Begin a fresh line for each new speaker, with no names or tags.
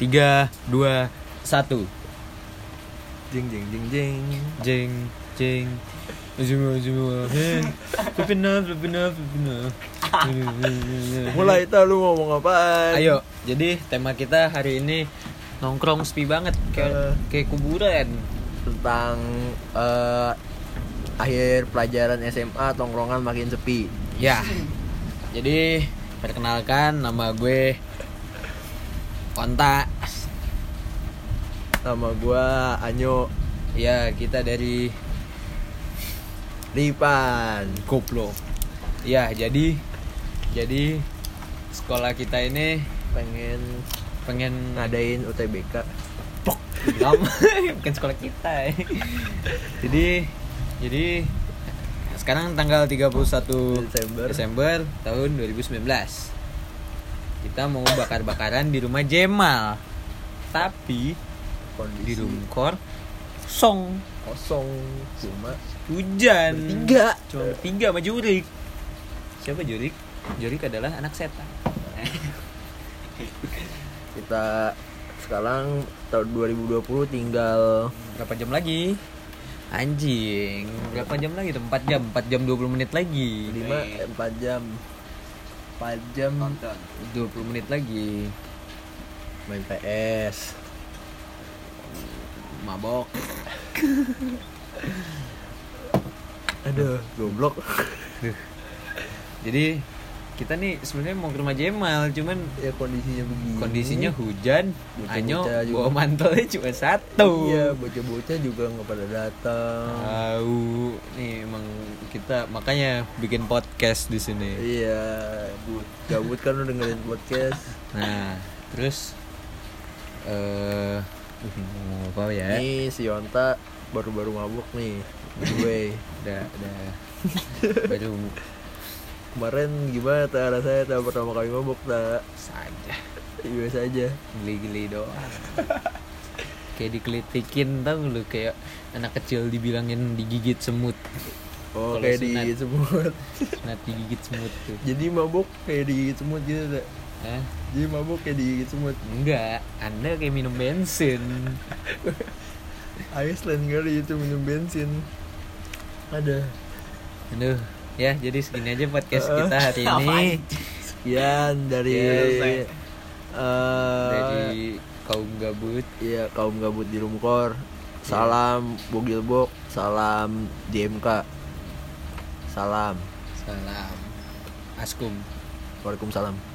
Tiga, dua, satu.
Jeng jeng jeng jeng.
Jeng, jeng. Semua, semua. Pepina, pepina, pepina.
Mulai itu lu ngomong apaan?
Ayo, jadi tema kita hari ini nongkrong sepi banget kayak
Eh.
kayak kuburan.
tentang eh, akhir pelajaran SMA tongkrongan makin sepi.
Ya. Jadi perkenalkan nama gue Onta.
Nama gua Anyo
Ya, kita dari
Ripan.
Goblok. Ya, jadi jadi sekolah kita ini
Pengen
pengen
ngadain UTBK.
lama bukan sekolah kita. ya. jadi jadi sekarang tanggal 31
Desember.
Desember tahun 2019. Kita mau bakar-bakaran di rumah Jemal. Tapi di
Kondisi
room core song
kosong. Cuma
hujan.
Bertiga.
cuma bertiga sama Jurik. Siapa Jurik? Jurik adalah anak setan.
Kita sekarang tahun 2020 tinggal
berapa jam lagi? Anjing. Berapa jam lagi tuh? 4 jam. 4 jam 20 menit lagi.
5 4 jam 4 jam
20 menit lagi
main PS.
mabok
Aduh, goblok.
jadi kita nih sebenarnya mau ke rumah Jemal cuman
Ya kondisinya begini.
kondisinya hujan Anyo
juga.
bawa mantelnya cuma satu
Iya, bocah-bocah juga nggak pada datang.
tahu nih kita makanya bikin podcast di sini.
Iya, but gabut kan lu dengerin podcast.
nah terus eh uh, apa ya?
Nih si Yonta baru-baru mabuk nih. Gue
udah udah. Baru.
Kemarin gimana tak rasanya tak pertama kali mabuk tak
saja
biasa aja.
geli-geli doang. Kayak dikelitikin tau lu kayak anak kecil dibilangin digigit semut
Oh kayak
sunat.
digigit semut.
nah digigit semut tuh
Jadi mabuk kayak digigit semut gitu tak.
Hah?
Jadi mabuk kayak digigit semut.
enggak anda kayak minum bensin
Iceland kali itu minum bensin. Ada.
aduh ya jadi segini aja podcast kita hari ini
Sekian dari
Yes,
eh
dari kaum gabut
Iya kaum gabut di Rumkor Salam Bogilbok Salam JMK Salam.
Salam. Askum.
Waalaikumsalam